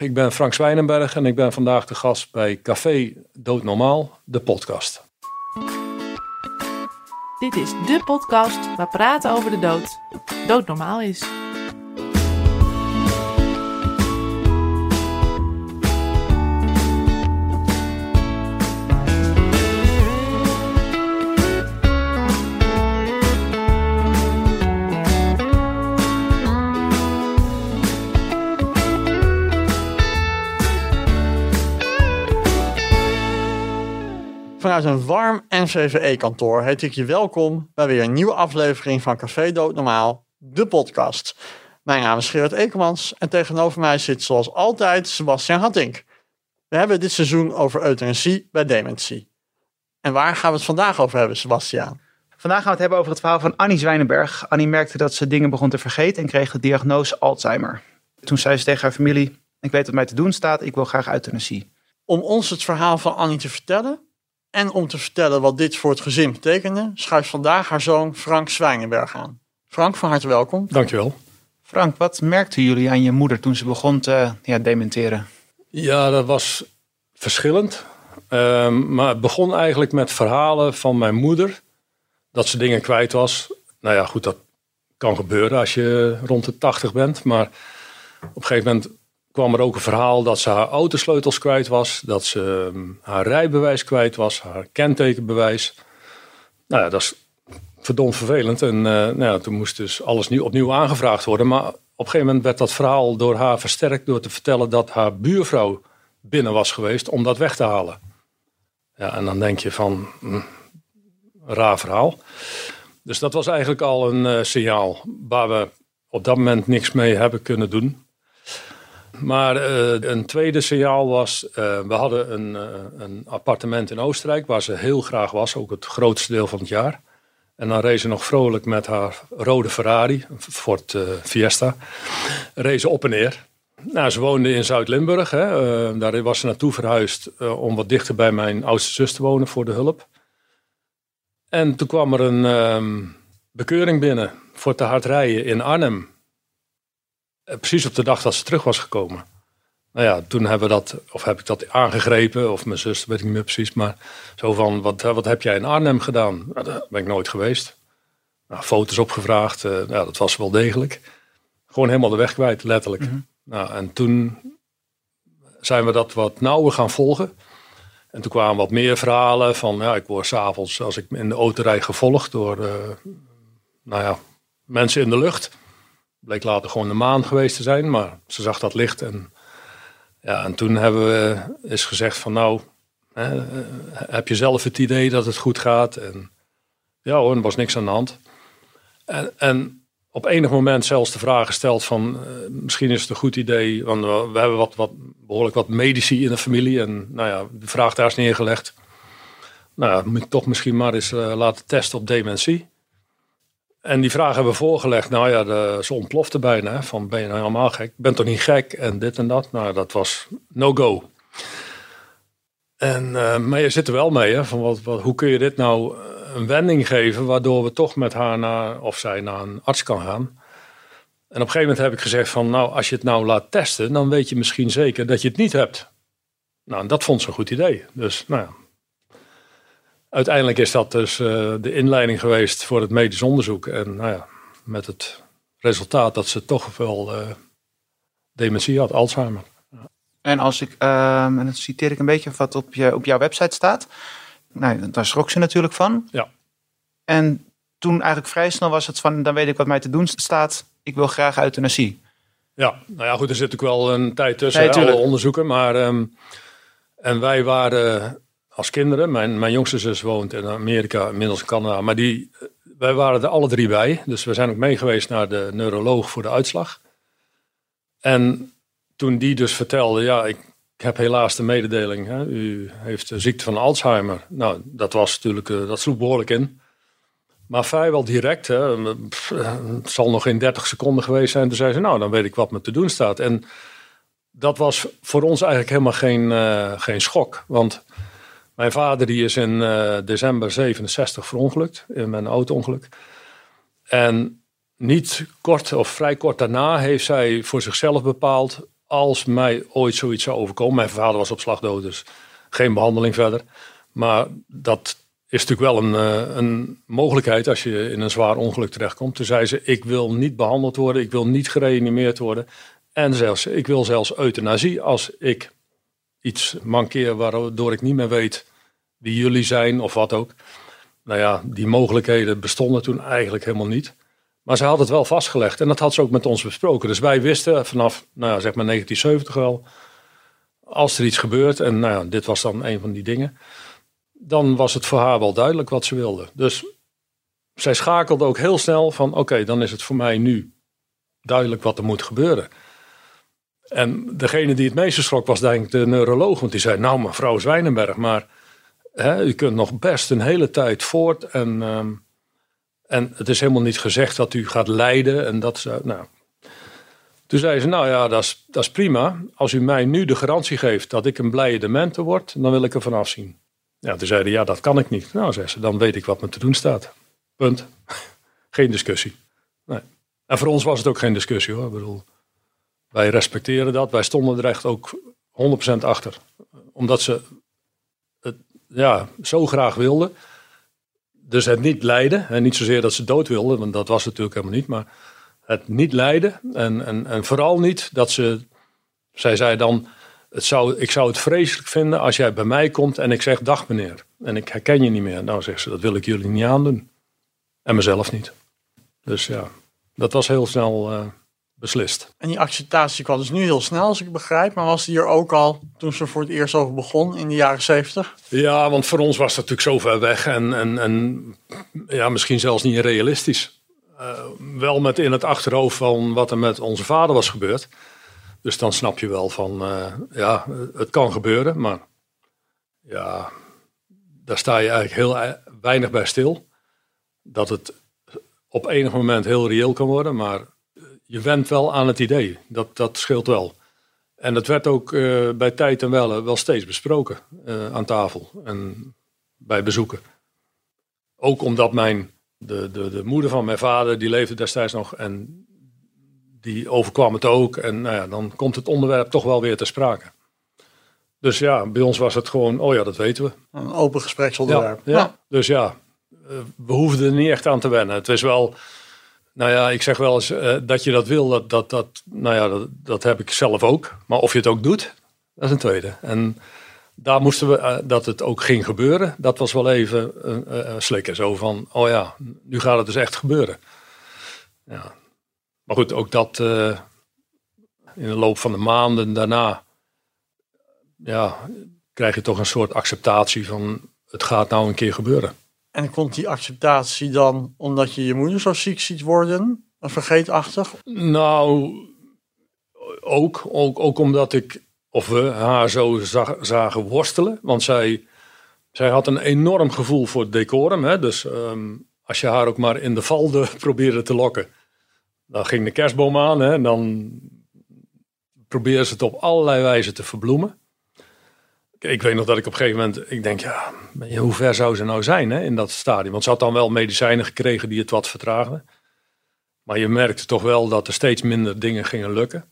Ik ben Frank Zwijnenberg en ik ben vandaag de gast bij Café Doodnormaal, de podcast. Dit is de podcast waar praten over de dood doodnormaal is. Vanuit een warm NCVE-kantoor heet ik je welkom bij weer een nieuwe aflevering van Café Doodnormaal, de podcast. Mijn naam is Gerard Ekelmans en tegenover mij zit zoals altijd Sebastian Hattink. We hebben dit seizoen over euthanasie bij dementie. En waar gaan we het vandaag over hebben, Sebastian? Vandaag gaan we het hebben over het verhaal van Annie Zwijnenberg. Annie merkte dat ze dingen begon te vergeten en kreeg de diagnose Alzheimer. Toen zei ze tegen haar familie, ik weet wat mij te doen staat, ik wil graag euthanasie. Om ons het verhaal van Annie te vertellen en om te vertellen wat dit voor het gezin betekende, schuift vandaag haar zoon Frank Zwijnenberg aan. Frank, van harte welkom. Dankjewel. Frank, wat merkten jullie aan je moeder toen ze begon te ja, dementeren? Ja, dat was verschillend. Ehm, maar het begon eigenlijk met verhalen van mijn moeder. Dat ze dingen kwijt was. Nou ja, goed, dat kan gebeuren als je rond de 80 bent. Maar op een gegeven moment kwam er ook een verhaal dat ze haar autosleutels kwijt was. Dat ze ehm, haar rijbewijs kwijt was. Haar kentekenbewijs. Nou ja, dat is verdomd vervelend. En eh, nou ja, toen moest dus alles nieuw, opnieuw aangevraagd worden. Maar op een gegeven moment werd dat verhaal door haar versterkt door te vertellen dat haar buurvrouw binnen was geweest om dat weg te halen. Ja, en dan denk je van, hm, raar verhaal. Dus dat was eigenlijk al een eh, signaal waar we op dat moment niks mee hebben kunnen doen. Maar eh, een tweede signaal was, eh, we hadden een, eh, een appartement in Oostenrijk waar ze heel graag was, ook het grootste deel van het jaar. En dan reed ze nog vrolijk met haar rode Ferrari, Ford Fiesta, reed ze op en neer. Nou, ze woonde in Zuid-Limburg. daar was ze naartoe verhuisd om wat dichter bij mijn oudste zus te wonen voor de hulp. En toen kwam er een ehm, bekeuring binnen voor te hard rijden in Arnhem. Eh, precies op de dag dat ze terug was gekomen. Nou ja, toen hebben we dat, of heb ik dat aangegrepen, of mijn zus, weet ik niet meer precies. Maar zo van, wat, wat heb jij in Arnhem gedaan? Nou, daar ben ik nooit geweest. Nou, foto's opgevraagd, uh, nou, dat was wel degelijk. Gewoon helemaal de weg kwijt, letterlijk. Mhm. nou, en toen zijn we dat wat nauwer gaan volgen. En toen kwamen wat meer verhalen van, ja, ik word s'avonds als ik in de auto rijd gevolgd door, uh, nou ja, mensen in de lucht. Bleek later gewoon de maan geweest te zijn, maar ze zag dat licht. En, ja, en toen hebben we eens gezegd van nou, hè, eh, heb je zelf het idee dat het goed gaat? En ja hoor, er was niks aan de hand. En, en op enig moment zelfs de vraag gesteld van uh, misschien is het een goed idee, want we, hebben wat, wat, behoorlijk wat medici in de familie. En nou ja, de vraag daar is neergelegd. Nou ja, toch misschien maar eens uh, laten testen op dementie. En die vraag hebben we voorgelegd. Nou ja, de, ze ontplofte bijna. Van ben je nou helemaal gek? Ben toch niet gek? En dit en dat. Nou, dat was no go. En, uh, maar je zit er wel mee. Hè, van wat, wat, hoe kun je dit nou eh, een wending geven. Waardoor we toch met haar naar, of zij naar een arts kan gaan. En op een gegeven moment heb ik gezegd van nou, als je het nou laat testen, dan weet je misschien zeker dat je het niet hebt. Nou, en dat vond ze een goed idee. Dus nou ja, uiteindelijk is dat dus uh, de inleiding geweest voor het medisch onderzoek. En nou ja, met het resultaat dat ze toch wel uh, dementie had, Alzheimer. En als ik, um, en dan citeer ik een beetje wat op, je, op jouw website staat. Nou, daar schrok ze natuurlijk van. Ja. En toen eigenlijk vrij snel was het van, dan weet ik wat mij te doen staat. Ik wil graag euthanasie. Ja, nou ja, goed, er zit natuurlijk wel een tijd tussen, nee, alle onderzoeken. Maar, um, en wij waren als kinderen. Mijn, mijn jongste zus woont in Amerika, inmiddels in Canada. Maar die, wij waren er alle drie bij. Dus we zijn ook mee geweest naar de neuroloog voor de uitslag. En toen die dus vertelde, ja, ik, heb helaas de mededeling. Hè, u heeft de ziekte van Alzheimer. Nou, dat was natuurlijk, uh, dat sloeg behoorlijk in. Maar vrijwel direct, hè, het zal nog in 30 seconden geweest zijn. Toen zei ze, nou, dan weet ik wat me te doen staat. En dat was voor ons eigenlijk helemaal geen, uh, geen schok. Want mijn vader die is in uh, december 67 verongelukt in mijn auto-ongeluk. En niet kort of vrij kort daarna heeft zij voor zichzelf bepaald: als mij ooit zoiets zou overkomen. Mijn vader was op slag dood, dus geen behandeling verder. Maar dat is natuurlijk wel een, eh, een mogelijkheid als je in een zwaar ongeluk terechtkomt. Toen zei ze, ik wil niet behandeld worden, ik wil niet gereanimeerd worden. En zelfs, ik wil zelfs euthanasie als ik iets mankeer waardoor ik niet meer weet wie jullie zijn of wat ook. Nou ja, die mogelijkheden bestonden toen eigenlijk helemaal niet. Maar ze had het wel vastgelegd en dat had ze ook met ons besproken. Dus wij wisten vanaf, nou ja, zeg maar 1970 wel, als er iets gebeurt, en nou ja, dit was dan een van die dingen, dan was het voor haar wel duidelijk wat ze wilde. Dus zij schakelde ook heel snel van, oké, dan is het voor mij nu duidelijk wat er moet gebeuren. En degene die het meest schrok was denk ik de neuroloog, want die zei, nou mevrouw Zwijnenberg, maar hè, u kunt nog best een hele tijd voort en... ehm, en het is helemaal niet gezegd dat u gaat lijden. En dat, zou- nou. Toen zei ze, nou ja, dat is, dat is prima. Als u mij nu de garantie geeft dat ik een blije demente word, dan wil ik er vanaf zien. Ja, toen zeiden ja, dat kan ik niet. Nou, zei ze, dan weet ik wat me te doen staat. Punt. geen discussie. Nee. En voor ons was het ook geen discussie hoor. Ik bedoel, wij respecteren dat. Wij stonden er echt ook 100% achter. Omdat ze het ja, zo graag wilden dus het niet lijden. En niet zozeer dat ze dood wilden, want dat was natuurlijk helemaal niet. Maar het niet lijden. En, en, en vooral niet dat ze. Zij zei dan. Het zou, ik zou het vreselijk vinden als jij bij mij komt en ik zeg dag meneer. En ik herken je niet meer. Nou zegt ze, dat wil ik jullie niet aandoen. En mezelf niet. Dus ja, dat was heel snel eh, beslist. En die acceptatie kwam dus nu heel snel, als ik begrijp. Maar was die er ook al toen ze voor het eerst over begon in de jaren zeventig? Ja, want voor ons was dat natuurlijk zo ver weg en, en, en ja, misschien zelfs niet realistisch. Eh, wel met in het achterhoofd van wat er met onze vader was gebeurd. Dus dan snap je wel van, eh, ja, het kan gebeuren, maar ja, daar sta je eigenlijk heel ei- weinig bij stil. Dat het op enig moment heel reëel kan worden, maar je went wel aan het idee. Dat, dat scheelt wel. En dat werd ook eh, bij tijd en welle wel steeds besproken eh, aan tafel en bij bezoeken. Ook omdat mijn, de, de, de moeder van mijn vader, die leefde destijds nog en die overkwam het ook. En nou ja, dan komt het onderwerp toch wel weer ter sprake. Dus ja, bij ons was het gewoon, oh ja, dat weten we. Een open gespreksonderwerp. Ja, Dus ja, eh, we hoefden er niet echt aan te wennen. Het is wel, nou ja, ik zeg wel eens eh, dat je dat wil, dat, dat, dat, nou ja, dat, dat heb ik zelf ook. Maar of je het ook doet, dat is een tweede. En daar moesten we, eh, dat het ook ging gebeuren, dat was wel even uh, slikken. Zo van, oh ja, nu gaat het dus echt gebeuren. Ja. Maar goed, ook dat eh, in de loop van de maanden daarna, ja, krijg je toch een soort acceptatie van, het gaat nou een keer gebeuren. En komt die acceptatie dan omdat je je moeder zo ziek ziet worden? Vergeetachtig? Nou, ook, ook, ook omdat ik, of we haar zo zag, zagen worstelen. Want zij, zij had een enorm gevoel voor decorum. Hè? Dus um, als je haar ook maar in de valde probeerde te lokken. Dan ging de kerstboom aan hè? en dan probeerde ze het op allerlei wijzen te verbloemen. Ik weet nog dat ik op een gegeven moment, ik denk, ja, hoe ver zou ze nou zijn hè, in dat stadium? Want ze had dan wel medicijnen gekregen die het wat vertraagden. Maar je merkte toch wel dat er steeds minder dingen gingen lukken.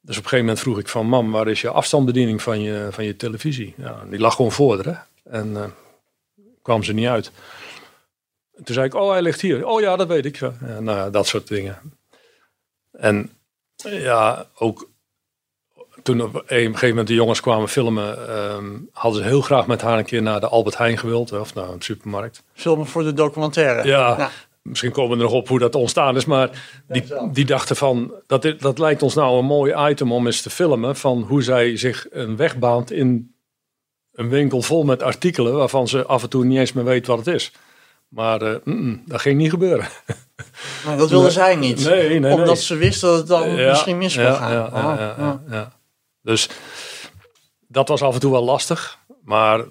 Dus op een gegeven moment vroeg ik van, mam, waar is je afstandsbediening van je, van je televisie? Ja, die lag gewoon voor? En uh, kwam ze niet uit. En toen zei ik, oh, hij ligt hier. Oh ja, dat weet ik. Ja, nou, dat soort dingen. En ja, ook toen op een gegeven moment de jongens kwamen filmen, um, hadden ze heel graag met haar een keer naar de Albert Heijn gewild, of naar een supermarkt. Filmen voor de documentaire. Ja, misschien komen we er nog op hoe dat ontstaan is, maar die, die dachten van, dat, dat lijkt ons nou een mooi item om eens te filmen, van hoe zij zich een weg baant in een winkel vol met artikelen waarvan ze af en toe niet eens meer weet wat het is. Maar uh, mm -mm, dat ging niet gebeuren. Maar dat wilde nee. zij niet. Nee, nee, Omdat ze wist dat het dan ja, misschien mis kon ja, gaan. Ja, oh, ja, ja, ja, Dus dat was af en toe wel lastig. Maar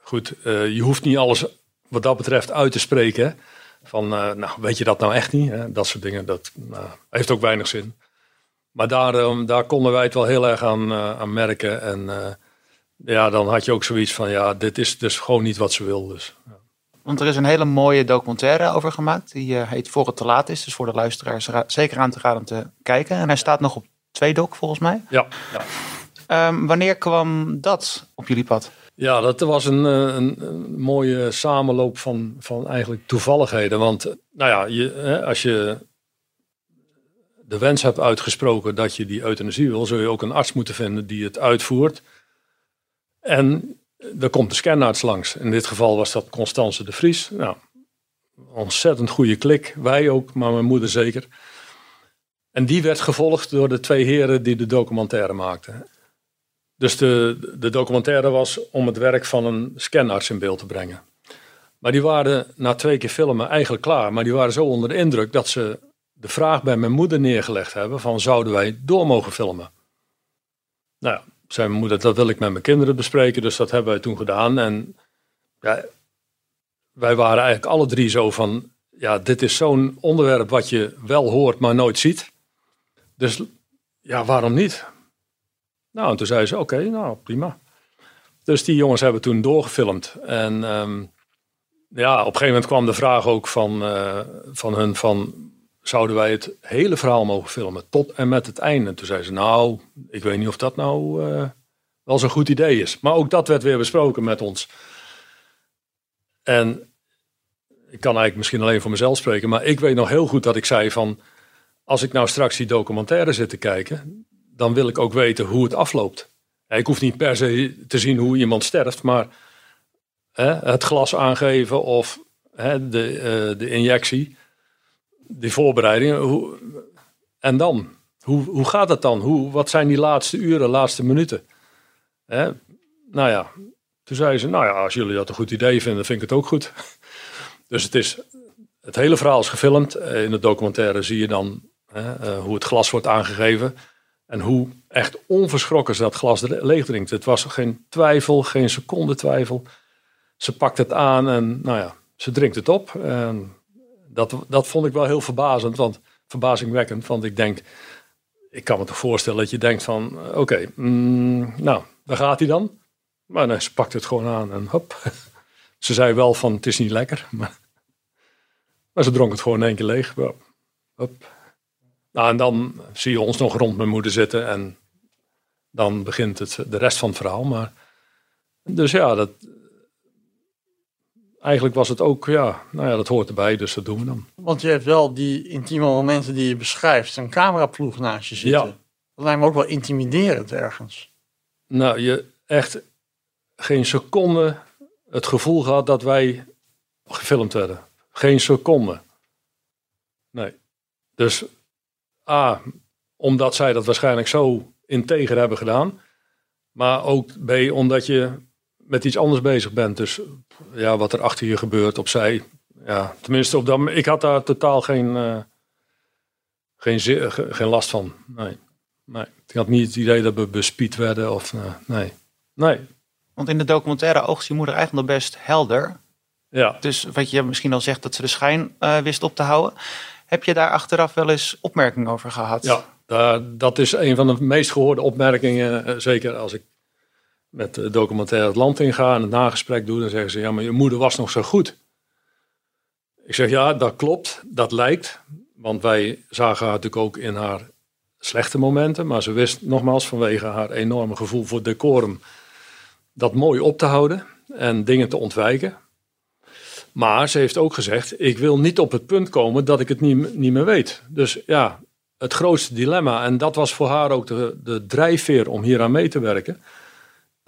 goed, uh, je hoeft niet alles wat dat betreft uit te spreken. Van, uh, nou, weet je dat nou echt niet? Dat soort dingen, dat nou, heeft ook weinig zin. Maar daar, um, daar konden wij het wel heel erg aan, uh, aan merken. En ja, dan had je ook zoiets van, ja, dit is dus gewoon niet wat ze wil. Dus. Want er is een hele mooie documentaire over gemaakt. Die heet Voor het te laat is. Dus voor de luisteraars zeker aan te raden om te kijken. En hij staat nog op tweedok volgens mij. Ja, ja. Ehm, wanneer kwam dat op jullie pad? Ja, dat was een, eh, een, een mooie samenloop van, van eigenlijk toevalligheden. Want eh, nou ja, je, als je de wens hebt uitgesproken dat je die euthanasie wil, zul je ook een arts moeten vinden die het uitvoert. En er komt een scanarts langs. In dit geval was dat Constance de Vries. Nou, ontzettend goede klik. Wij ook, maar mijn moeder zeker. En die werd gevolgd door de twee heren die de documentaire maakten. Dus de, de documentaire was om het werk van een scanarts in beeld te brengen. Maar die waren na twee keer filmen eigenlijk klaar. Maar die waren zo onder de indruk dat ze de vraag bij mijn moeder neergelegd hebben van zouden wij door mogen filmen? Nou ja, zei mijn moeder, dat wil ik met mijn kinderen bespreken. Dus dat hebben wij toen gedaan. En ja, wij waren eigenlijk alle drie zo van, ja, dit is zo'n onderwerp wat je wel hoort, maar nooit ziet. Dus ja, waarom niet? Nou, en toen zei ze, oké, nou prima. Dus die jongens hebben toen doorgefilmd. En ehm, ja, op een gegeven moment kwam de vraag ook van, eh, van hun van, zouden wij het hele verhaal mogen filmen, tot en met het einde? En toen zei ze, nou, ik weet niet of dat nou uh, wel zo'n goed idee is. Maar ook dat werd weer besproken met ons. En ik kan eigenlijk misschien alleen voor mezelf spreken, maar ik weet nog heel goed dat ik zei van, als ik nou straks die documentaire zit te kijken, dan wil ik ook weten hoe het afloopt. Ik hoef niet per se te zien hoe iemand sterft, maar hè, het glas aangeven of hè, de, uh, de injectie, die voorbereidingen. Hoe, en dan? Hoe, hoe gaat het dan? Hoe, wat zijn die laatste uren, laatste minuten? Hè? Nou ja, toen zei ze, nou ja, als jullie dat een goed idee vinden, vind ik het ook goed. Dus het is, het hele verhaal is gefilmd. In de documentaire zie je dan hoe het glas wordt aangegeven. En hoe echt onverschrokken ze dat glas leeg drinkt. Het was geen twijfel, geen seconde twijfel. Ze pakt het aan en nou ja, ze drinkt het op. Dat, dat vond ik wel heel verbazend, want verbazingwekkend. Want ik denk, ik kan me toch voorstellen dat je denkt van, oké, mm, nou, daar gaat hij dan. Maar nee, ze pakt het gewoon aan en hop. Ze zei wel van, het is niet lekker. Maar, maar ze dronk het gewoon in één keer leeg. Hop. Nou, en dan zie je ons nog rond mijn moeder zitten en dan begint het, de rest van het verhaal. Maar, dus ja, dat, eigenlijk was het ook, ja, nou ja, dat hoort erbij, dus dat doen we dan. Want je hebt wel die intieme momenten die je beschrijft, een cameraploeg naast je zitten. Ja. Dat lijkt me ook wel intimiderend ergens. Nou, je echt geen seconde het gevoel gehad dat wij gefilmd werden. Geen seconde. Nee. Dus A, omdat zij dat waarschijnlijk zo integer hebben gedaan. Maar ook B, omdat je met iets anders bezig bent. Dus ja, wat er achter je gebeurt opzij. Ja, tenminste, op dat, ik had daar totaal geen, uh, geen, geen last van. Nee. nee. Ik had niet het idee dat we bespied werden. Of, uh, nee. nee. Want in de documentaire oogt je moeder eigenlijk nog best helder. Ja. Dus wat je misschien al zegt, dat ze de schijn uh, wist op te houden. Heb je daar achteraf wel eens opmerkingen over gehad? Ja, daar, dat is een van de meest gehoorde opmerkingen. Zeker als ik met de documentaire het land inga en het nagesprek doe, dan zeggen ze: Ja, maar je moeder was nog zo goed. Ik zeg: Ja, dat klopt, dat lijkt. Want wij zagen haar natuurlijk ook in haar slechte momenten. Maar ze wist nogmaals vanwege haar enorme gevoel voor decorum dat mooi op te houden en dingen te ontwijken. Maar ze heeft ook gezegd: Ik wil niet op het punt komen dat ik het niet, meer weet. Dus ja, het grootste dilemma, en dat was voor haar ook de, de drijfveer om hier aan mee te werken.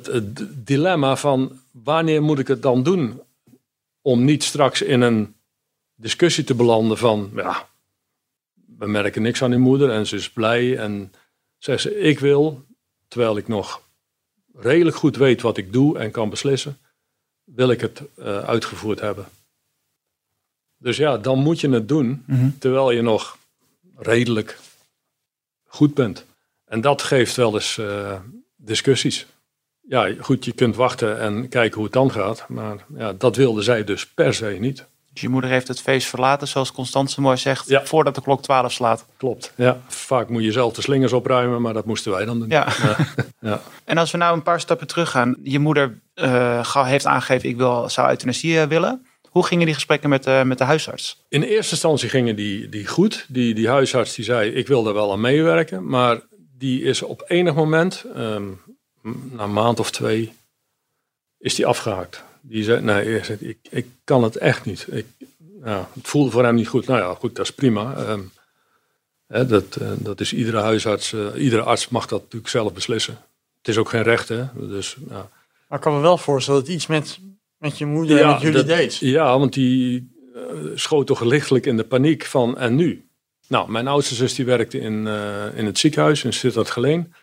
Het, dilemma van wanneer moet ik het dan doen om niet straks in een discussie te belanden van ja, we merken niks aan die moeder en ze is blij en zegt ze ik wil, terwijl ik nog redelijk goed weet wat ik doe en kan beslissen, wil ik het uh, uitgevoerd hebben. Dus ja, dan moet je het doen Mhm. terwijl je nog redelijk goed bent. En dat geeft wel eens uh, discussies. Ja, goed, je kunt wachten en kijken hoe het dan gaat. Maar ja, dat wilde zij dus per se niet. Dus je moeder heeft het feest verlaten, zoals Constance mooi zegt, Ja. voordat de klok 12 slaat. Klopt. Ja, vaak moet je zelf de slingers opruimen, maar dat moesten wij dan doen. Ja. ja. En als we nou een paar stappen teruggaan. Je moeder eh, heeft aangegeven, ik wil, zou euthanasie eh, willen. Hoe gingen die gesprekken met, de met de huisarts? In eerste instantie gingen die, die goed. Die, die huisarts die zei, ik wil daar wel aan meewerken. Maar die is op enig moment, ehm, na een maand of twee, is die afgehaakt. Die zei, nee, ik, ik kan het echt niet. Ik, ja, het voelde voor hem niet goed. Nou ja, goed, dat is prima. Ehm, hè, dat, dat is iedere huisarts, uh, iedere arts mag dat natuurlijk zelf beslissen. Het is ook geen recht, hè. Dus, ja. Maar ik kan me wel voorstellen dat iets met, met je moeder en met jullie dat, deed. Ja, want die uh, schoot toch lichtelijk in de paniek van en nu? Nou, mijn oudste zus die werkte in, in het ziekenhuis in Sittard Geleen.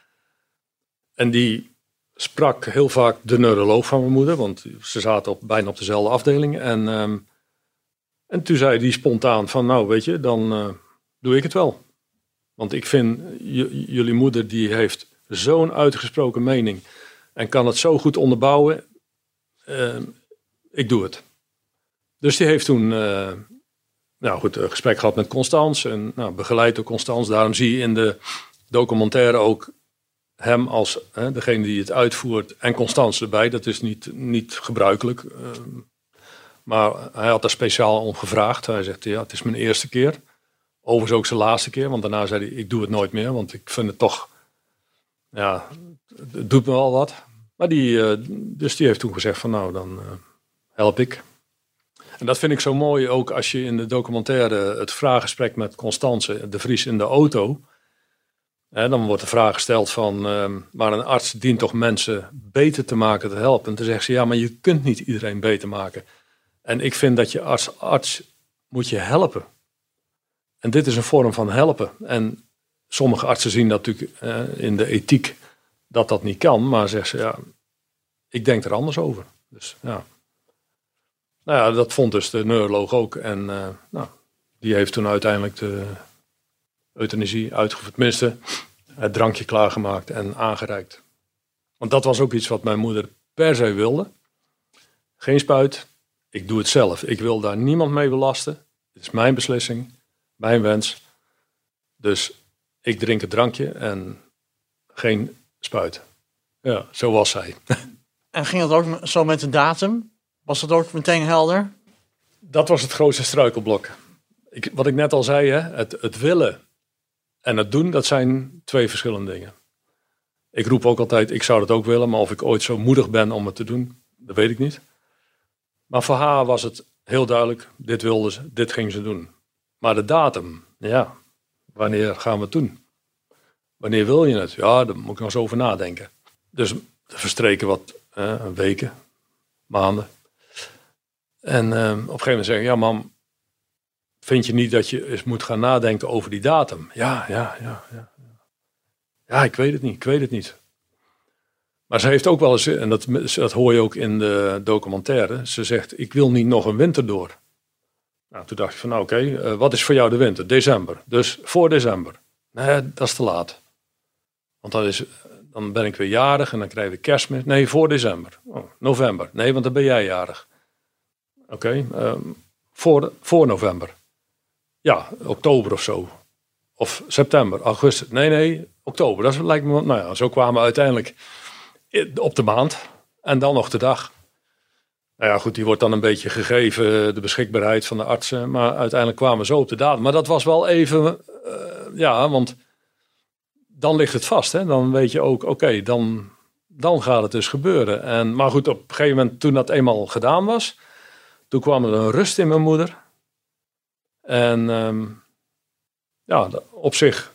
En die sprak heel vaak de neuroloog van mijn moeder, want ze zaten op, bijna op dezelfde afdeling. En, um, en toen zei die spontaan van, nou weet je, dan uh, doe ik het wel. Want ik vind, jullie moeder die heeft zo'n uitgesproken mening en kan het zo goed onderbouwen. Uh, ik doe het. Dus die heeft toen, uh, nou goed, een gesprek gehad met Constans en nou, begeleid door Constans. Daarom zie je in de documentaire ook hem als hè, degene die het uitvoert en Constance erbij. Dat is niet, niet gebruikelijk. Uh, maar hij had daar speciaal om gevraagd. Hij zegt, ja, het is mijn eerste keer. Overigens ook zijn laatste keer, want daarna zei hij, ik doe het nooit meer. Want ik vind het toch, ja, het doet me wel wat. Maar die, uh, dus die heeft toen gezegd van, nou, dan uh, help ik. En dat vind ik zo mooi, ook als je in de documentaire het vraaggesprek met Constance de Vries in de auto He, dan wordt de vraag gesteld van, uh, maar een arts dient toch mensen beter te maken, te helpen. En dan zegt ze, ja, maar je kunt niet iedereen beter maken. En ik vind dat je als arts moet je helpen. En dit is een vorm van helpen. En sommige artsen zien dat natuurlijk uh, in de ethiek dat dat niet kan. Maar zeggen ze, ja, ik denk er anders over. Dus ja. Nou ja, dat vond dus de neuroloog ook. En uh, nou, die heeft toen uiteindelijk de euthanasie uitgevoerd. Tenminste, het drankje klaargemaakt en aangereikt. Want dat was ook iets wat mijn moeder per se wilde. Geen spuit, ik doe het zelf. Ik wil daar niemand mee belasten. Het is mijn beslissing, mijn wens. Dus ik drink het drankje en geen spuit. Ja, zo was zij. En ging het ook zo met de datum? Was dat ook meteen helder? Dat was het grootste struikelblok. Ik, wat ik net al zei, hè, het, het willen en het doen, dat zijn twee verschillende dingen. Ik roep ook altijd, ik zou dat ook willen, maar of ik ooit zo moedig ben om het te doen, dat weet ik niet. Maar voor haar was het heel duidelijk, dit wilde ze, dit ging ze doen. Maar de datum, ja, wanneer gaan we het doen? Wanneer wil je het? Ja, daar moet ik nog eens over nadenken. Dus er verstreken wat eh, weken, maanden. En uh, op een gegeven moment zeggen, ja mam, vind je niet dat je eens moet gaan nadenken over die datum? Ja, ja, ja, ja. Ja, ik weet het niet, ik weet het niet. Maar ze heeft ook wel eens, en dat, dat hoor je ook in de documentaire, ze zegt, ik wil niet nog een winter door. Nou, toen dacht ik van, nou, oké, uh, wat is voor jou de winter? December. Dus voor december. Nee, dat is te laat. Want dan, is, dan ben ik weer jarig en dan krijgen we kerstmis. Nee, voor december. Oh, november. Nee, want dan ben jij jarig. Oké, um, voor, voor november. Ja, oktober of zo. Of september, augustus. Nee, nee, oktober. Dat lijkt me. Nou ja, zo kwamen we uiteindelijk op de maand. En dan nog de dag. Nou ja, goed, die wordt dan een beetje gegeven, de beschikbaarheid van de artsen. Maar uiteindelijk kwamen we zo op de datum. Maar dat was wel even. Uh, ja, want dan ligt het vast. Hè? Dan weet je ook, oké, dan, dan gaat het dus gebeuren. En, maar goed, op een gegeven moment, toen dat eenmaal gedaan was. Toen kwam er een rust in mijn moeder. En um, ja, op zich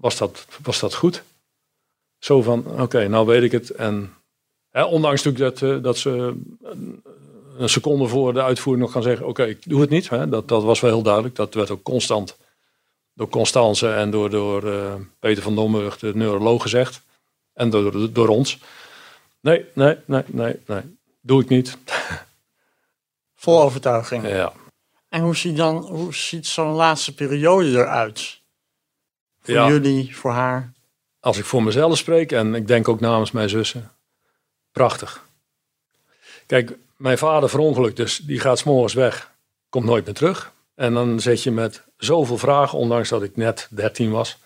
was dat, was dat goed. Zo van, oké, nou weet ik het. En hè, ondanks natuurlijk dat, uh, dat ze een seconde voor de uitvoering nog gaan zeggen, oké, ik doe het niet. Hè, dat, dat was wel heel duidelijk. Dat werd ook constant door Constance en door, door uh, Peter van Domburg, de neuroloog, gezegd. En door, door ons. Nee, nee, nee, nee, nee. Doe ik niet. Vol overtuiging. Ja. En hoe ziet, dan, hoe ziet zo'n laatste periode eruit? Voor ja. jullie, voor haar? Als ik voor mezelf spreek, en ik denk ook namens mijn zussen, prachtig. Kijk, mijn vader verongelukt, dus die gaat s'morgens weg, komt nooit meer terug. En dan zit je met zoveel vragen, ondanks dat ik net 13 was.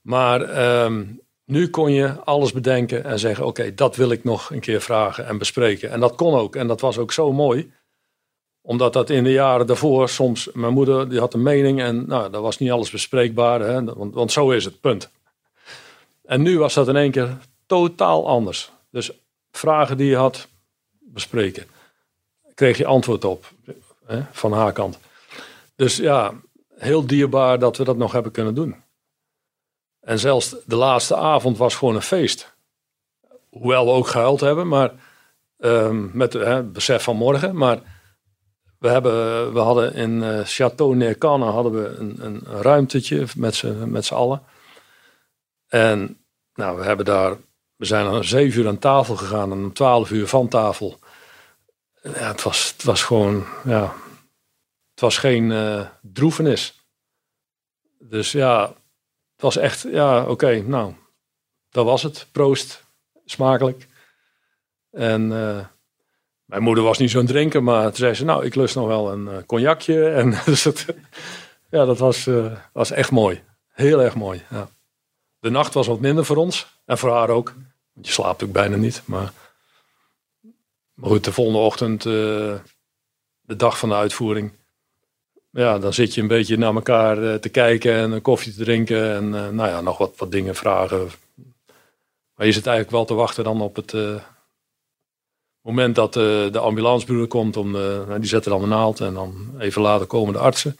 Maar um, nu kon je alles bedenken en zeggen: Oké, dat wil ik nog een keer vragen en bespreken. En dat kon ook. En dat was ook zo mooi omdat dat in de jaren daarvoor soms, mijn moeder die had een mening en nou, dat was niet alles bespreekbaar. Hè, want, want zo is het, punt. En nu was dat in één keer totaal anders. Dus vragen die je had bespreken, kreeg je antwoord op van haar kant. Dus ja, heel dierbaar dat we dat nog hebben kunnen doen. En zelfs de laatste avond was gewoon een feest. Hoewel we ook gehuild hebben, maar ehm, met hè, het besef van morgen. Maar we, hebben, we hadden in uh, Château Neercanne hadden we een, een, een ruimtetje met z'n met z'n allen. En nou, we hebben daar, we zijn om zeven uur aan tafel gegaan en om twaalf uur van tafel. Ja, het, was, het was gewoon, ja, het was geen uh, droefenis. Dus ja, het was echt, ja, oké, nou, dat was het. Proost, smakelijk. En uh, mijn moeder was niet zo'n drinker, maar toen zei ze, nou, ik lust nog wel een uh, cognacje. En dus het, ja, dat was, was echt mooi. Heel erg mooi, ja. De nacht was wat minder voor ons en voor haar ook. Je slaapt ook bijna niet, maar... Maar goed, de volgende ochtend, de dag van de uitvoering, ja, dan zit je een beetje naar elkaar uh, te kijken en een koffie te drinken en uh, nou ja, nog wat, wat dingen vragen. Maar je zit eigenlijk wel te wachten dan op het moment dat de ambulancebroeder komt. Om nou, die zetten dan de naald en dan even later komen de artsen.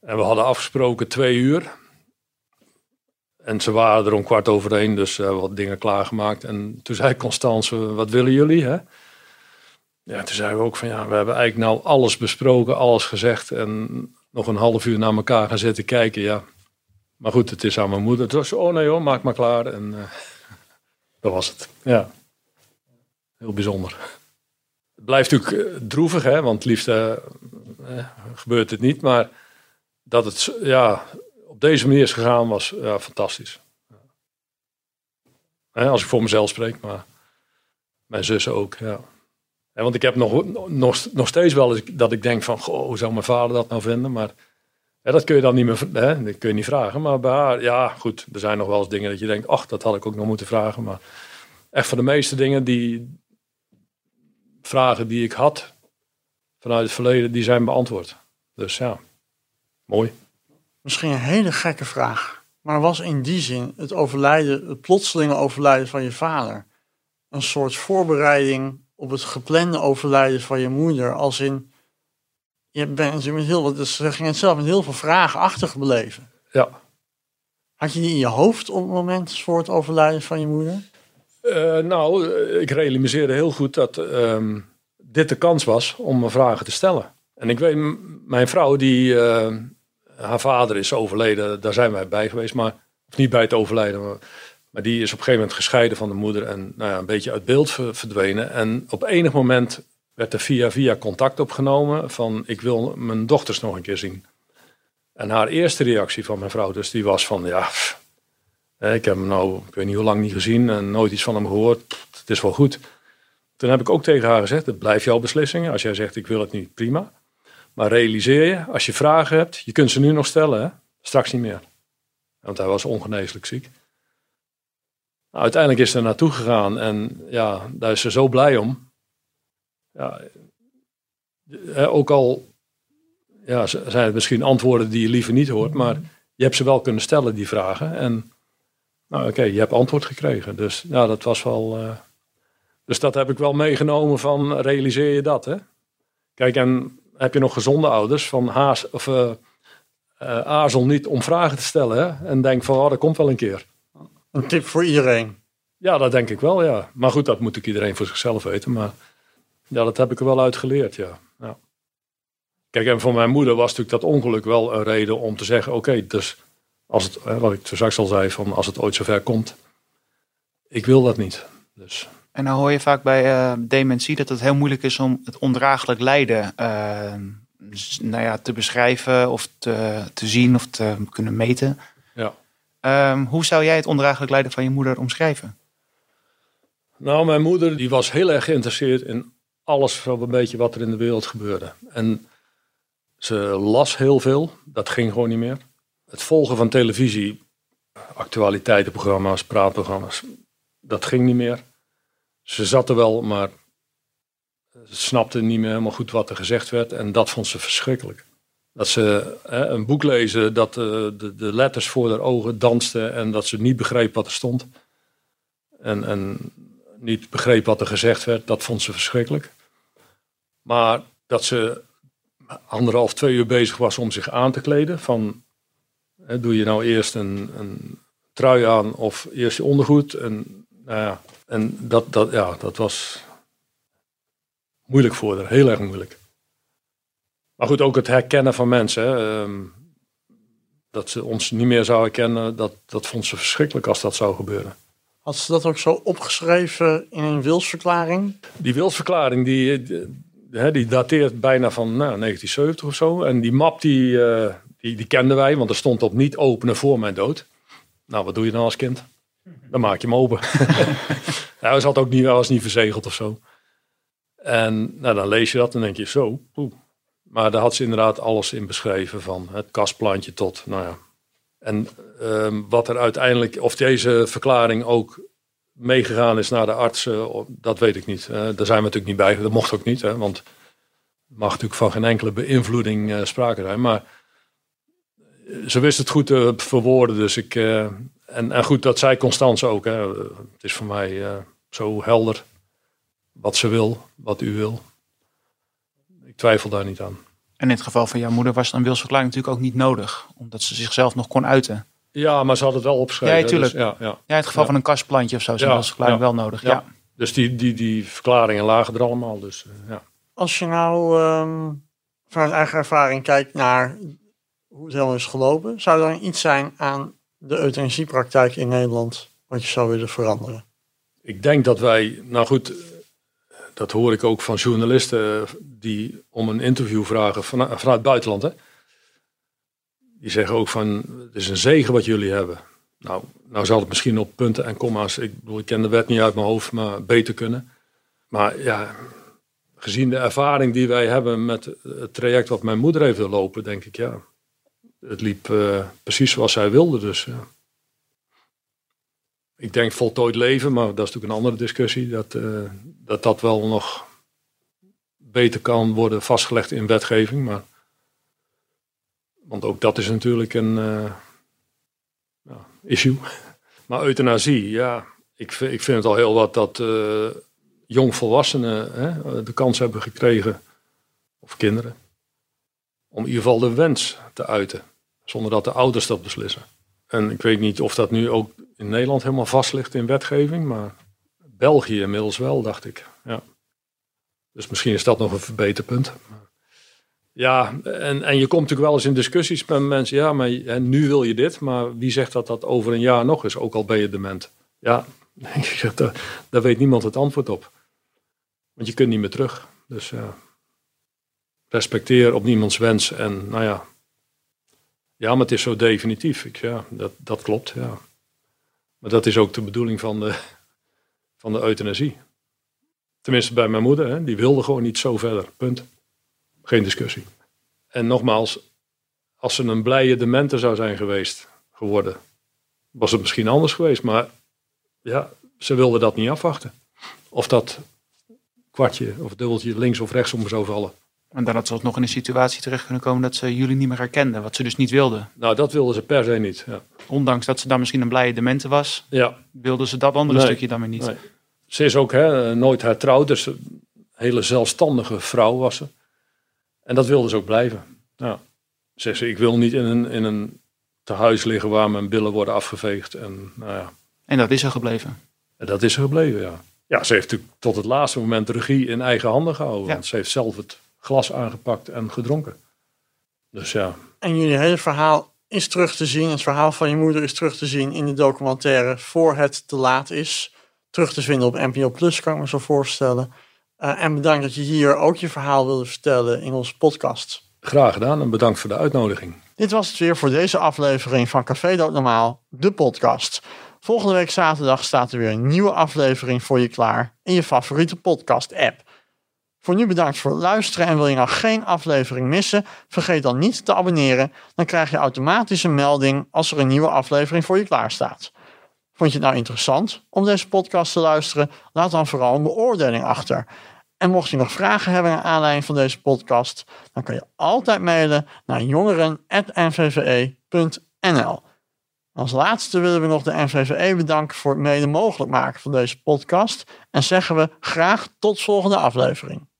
En we hadden afgesproken twee uur. En ze waren er om kwart over één, dus wat dingen klaargemaakt. En toen zei Constance, wat willen jullie? Hè? Ja, toen zeiden we ook van ja, we hebben eigenlijk nou alles besproken, alles gezegd en nog een half uur naar elkaar gaan zitten kijken. Ja, maar goed, het is aan mijn moeder. Het was oh nee hoor, maak maar klaar. En uh, dat was het. Ja, heel bijzonder. Het blijft natuurlijk droevig, hè, want liefst uh, gebeurt het niet. Maar dat het ja, op deze manier is gegaan was ja, fantastisch. Als ik voor mezelf spreek, maar mijn zussen ook, ja. Want ik heb nog, nog, nog steeds wel dat ik denk van, goh, hoe zou mijn vader dat nou vinden? Maar dat kun je dan niet meer, dat kun je niet vragen. Maar bij haar, ja, goed, er zijn nog wel eens dingen dat je denkt, ach, dat had ik ook nog moeten vragen. Maar echt voor de meeste dingen, die vragen die ik had vanuit het verleden, die zijn beantwoord. Dus ja, mooi. Misschien een hele gekke vraag. Maar was in die zin het overlijden, het plotselinge overlijden van je vader, een soort voorbereiding op het geplande overlijden van je moeder. Als in, je bent met heel wat, dus ze ging het zelf met heel veel vragen achtergebleven. Ja. Had je die in je hoofd op het moment voor het overlijden van je moeder? Uh, nou, ik realiseerde heel goed dat uh, dit de kans was om me vragen te stellen. En ik weet, mijn vrouw, die, uh, haar vader is overleden, daar zijn wij bij geweest, maar of niet bij het overlijden. Maar die is op een gegeven moment gescheiden van de moeder en nou ja, een beetje uit beeld verdwenen. En op enig moment werd er via via contact opgenomen van ik wil mijn dochters nog een keer zien. En haar eerste reactie van mijn vrouw dus, die was van ja, ik heb hem nou, ik weet niet hoe lang niet gezien en nooit iets van hem gehoord. Het is wel goed. Toen heb ik ook tegen haar gezegd, het blijft jouw beslissing. Als jij zegt ik wil het niet, prima. Maar realiseer je, als je vragen hebt, je kunt ze nu nog stellen, hè? straks niet meer. Want hij was ongeneeslijk ziek. Nou, uiteindelijk is ze er naartoe gegaan en ja, daar is ze zo blij om. Ja, ook al ja, zijn het misschien antwoorden die je liever niet hoort, maar je hebt ze wel kunnen stellen, die vragen. En nou, oké, je hebt antwoord gekregen. Dus ja, dat was wel. Uh, dus dat heb ik wel meegenomen van realiseer je dat. Hè? Kijk, en heb je nog gezonde ouders van haas of uh, uh, aarzel niet om vragen te stellen hè? en denk van oh, dat komt wel een keer. Een tip voor iedereen. Ja, dat denk ik wel, ja. Maar goed, dat moet ik iedereen voor zichzelf weten. Maar ja, dat heb ik er wel uit geleerd, ja. ja. Kijk, en voor mijn moeder was natuurlijk dat ongeluk wel een reden om te zeggen... oké, dus als het, wat ik zo straks al zei, van als het ooit zover komt... ik wil dat niet, dus... En dan hoor je vaak bij uh, dementie dat het heel moeilijk is om het ondraaglijk lijden uh, nou ja, te beschrijven of te, te zien of te kunnen meten. Ja. Um, hoe zou jij het ondraaglijk lijden van je moeder omschrijven? Nou, mijn moeder die was heel erg geïnteresseerd in alles van een beetje wat er in de wereld gebeurde. En ze las heel veel, dat ging gewoon niet meer. Het volgen van televisie, actualiteitenprogramma's, praatprogramma's, dat ging niet meer. Ze zat er wel, maar snapte niet meer helemaal goed wat er gezegd werd. En dat vond ze verschrikkelijk. Dat ze hè, een boek lezen, dat eh, de, de letters voor haar ogen dansten en dat ze niet begreep wat er stond. En, en niet begreep wat er gezegd werd, dat vond ze verschrikkelijk. Maar dat ze anderhalf, twee uur bezig was om zich aan te kleden. Van, hè, doe je nou eerst een, een trui aan of eerst je ondergoed? En, nou ja, en dat, dat, ja, dat was moeilijk voor haar, heel erg moeilijk. Maar goed, ook het herkennen van mensen. Hè, ehm, dat ze ons niet meer zou herkennen, dat, dat vond ze verschrikkelijk als dat zou gebeuren. Had ze dat ook zo opgeschreven in een wilsverklaring? Die wilsverklaring die, die, hè, die dateert bijna van nou, 1970 of zo. En die map die, eh, die, die kenden wij, want er stond op niet openen voor mijn dood. Nou, wat doe je dan als kind? Dan maak je hem open. hij zat ook niet, hij was niet verzegeld of zo. En nou, dan lees je dat en denk je zo. Oeh. Maar daar had ze inderdaad alles in beschreven, van het kastplantje tot, nou ja. En ehm, wat er uiteindelijk, of deze verklaring ook meegegaan is naar de artsen, dat weet ik niet. Eh, daar zijn we natuurlijk niet bij, dat mocht ook niet, hè, want mag natuurlijk van geen enkele beïnvloeding uh, sprake zijn. Maar ze wist het goed te verwoorden, dus ik... En, en goed, dat zei Constance ook. Hè. Het is voor mij zo helder wat ze wil, wat u wil. Ik twijfel daar niet aan. En in het geval van jouw moeder was een wilsverklaring natuurlijk ook niet nodig, omdat ze zichzelf nog kon uiten. Ja, maar ze had het wel opgeschreven. Ja, tuurlijk. Dus, ja, ja. Ja, in het geval Ja. van een kastplantje of zo is een Ja, wilsverklaring ja. wel nodig. Ja. Ja. Dus die, die, die verklaringen lagen er allemaal. Dus, eh, ja. Als je nou ehm, vanuit eigen ervaring kijkt naar hoe het helemaal is gelopen, zou er dan iets zijn aan de euthanasiepraktijk in Nederland wat je zou willen veranderen? Ik denk dat wij, nou goed, dat hoor ik ook van journalisten die om een interview vragen vanuit, het buitenland. Hè? Die zeggen ook van, het is een zegen wat jullie hebben. Nou, nou zal het misschien op punten en komma's, ik, bedoel, ik ken de wet niet uit mijn hoofd, maar beter kunnen. Maar ja, gezien de ervaring die wij hebben met het traject wat mijn moeder heeft lopen, denk ik ja, het liep eh, precies zoals zij wilde. Dus ja. Ik denk voltooid leven, maar dat is natuurlijk een andere discussie. Dat eh, dat, dat wel nog beter kan worden vastgelegd in wetgeving. Maar, want ook dat is natuurlijk een eh, ja, issue. Maar euthanasie, ja, ik, ik vind het al heel wat dat jongvolwassenen hè, de kans hebben gekregen, of kinderen, om in ieder geval de wens te uiten. Zonder dat de ouders dat beslissen. En ik weet niet of dat nu ook in Nederland helemaal vast ligt in wetgeving, maar België inmiddels wel, dacht ik. Ja. Dus misschien is dat nog een verbeterpunt. Ja, en, en je komt natuurlijk wel eens in discussies met mensen. Ja, maar en nu wil je dit, maar wie zegt dat dat over een jaar nog is, ook al ben je dement? Ja, daar, daar weet niemand het antwoord op. Want je kunt niet meer terug. Dus ja, respecteer op niemands wens. En nou ja, ja, maar het is zo definitief. Ik, ja, dat, dat klopt, ja. Maar dat is ook de bedoeling van de, van de euthanasie. Tenminste bij mijn moeder, hè, die wilde gewoon niet zo verder. Punt. Geen discussie. En nogmaals, als ze een blije demente zou zijn geweest, geworden, was het misschien anders geweest. Maar ja, ze wilde dat niet afwachten. Of dat kwartje of dubbeltje links of rechtsom zou vallen. En dan had ze nog in een situatie terecht kunnen komen dat ze jullie niet meer herkende, wat ze dus niet wilde. Nou, dat wilde ze per se niet. Ja, Ondanks dat ze dan misschien een blije demente was, ja wilde ze dat andere Nee. stukje dan weer niet. Nee. Ze is ook hè, nooit hertrouwd, dus een hele zelfstandige vrouw was ze. En dat wilde ze ook blijven. Ja. Zegt ze, ik wil niet in een, in een tehuis liggen waar mijn billen worden afgeveegd. En nou ja, En dat is er gebleven. en dat is er gebleven, ja. Ja, ze heeft natuurlijk tot het laatste moment regie in eigen handen gehouden. Ja. Want ze heeft zelf het glas aangepakt en gedronken. Dus ja, En jullie hele verhaal is terug te zien. Het verhaal van je moeder is terug te zien in de documentaire Voor het te laat is. Terug te vinden op NPO Plus, kan ik me zo voorstellen. Eh, en bedankt dat je hier ook je verhaal wilde vertellen in onze podcast. graag gedaan en bedankt voor de uitnodiging. Dit was het weer voor deze aflevering van Café Dood Normaal, de podcast. Volgende week zaterdag staat er weer een nieuwe aflevering voor je klaar in je favoriete podcast-app. Voor nu bedankt voor het luisteren en wil je nou geen aflevering missen, vergeet dan niet te abonneren. Dan krijg je automatisch een melding als er een nieuwe aflevering voor je klaarstaat. Vond je het nou interessant om deze podcast te luisteren? Laat dan vooral een beoordeling achter. En mocht je nog vragen hebben naar aanleiding van deze podcast, dan kun je altijd mailen naar jongeren.nvve.nl. Als laatste willen we nog de NVVE bedanken voor het mede mogelijk maken van deze podcast en zeggen we graag tot volgende aflevering.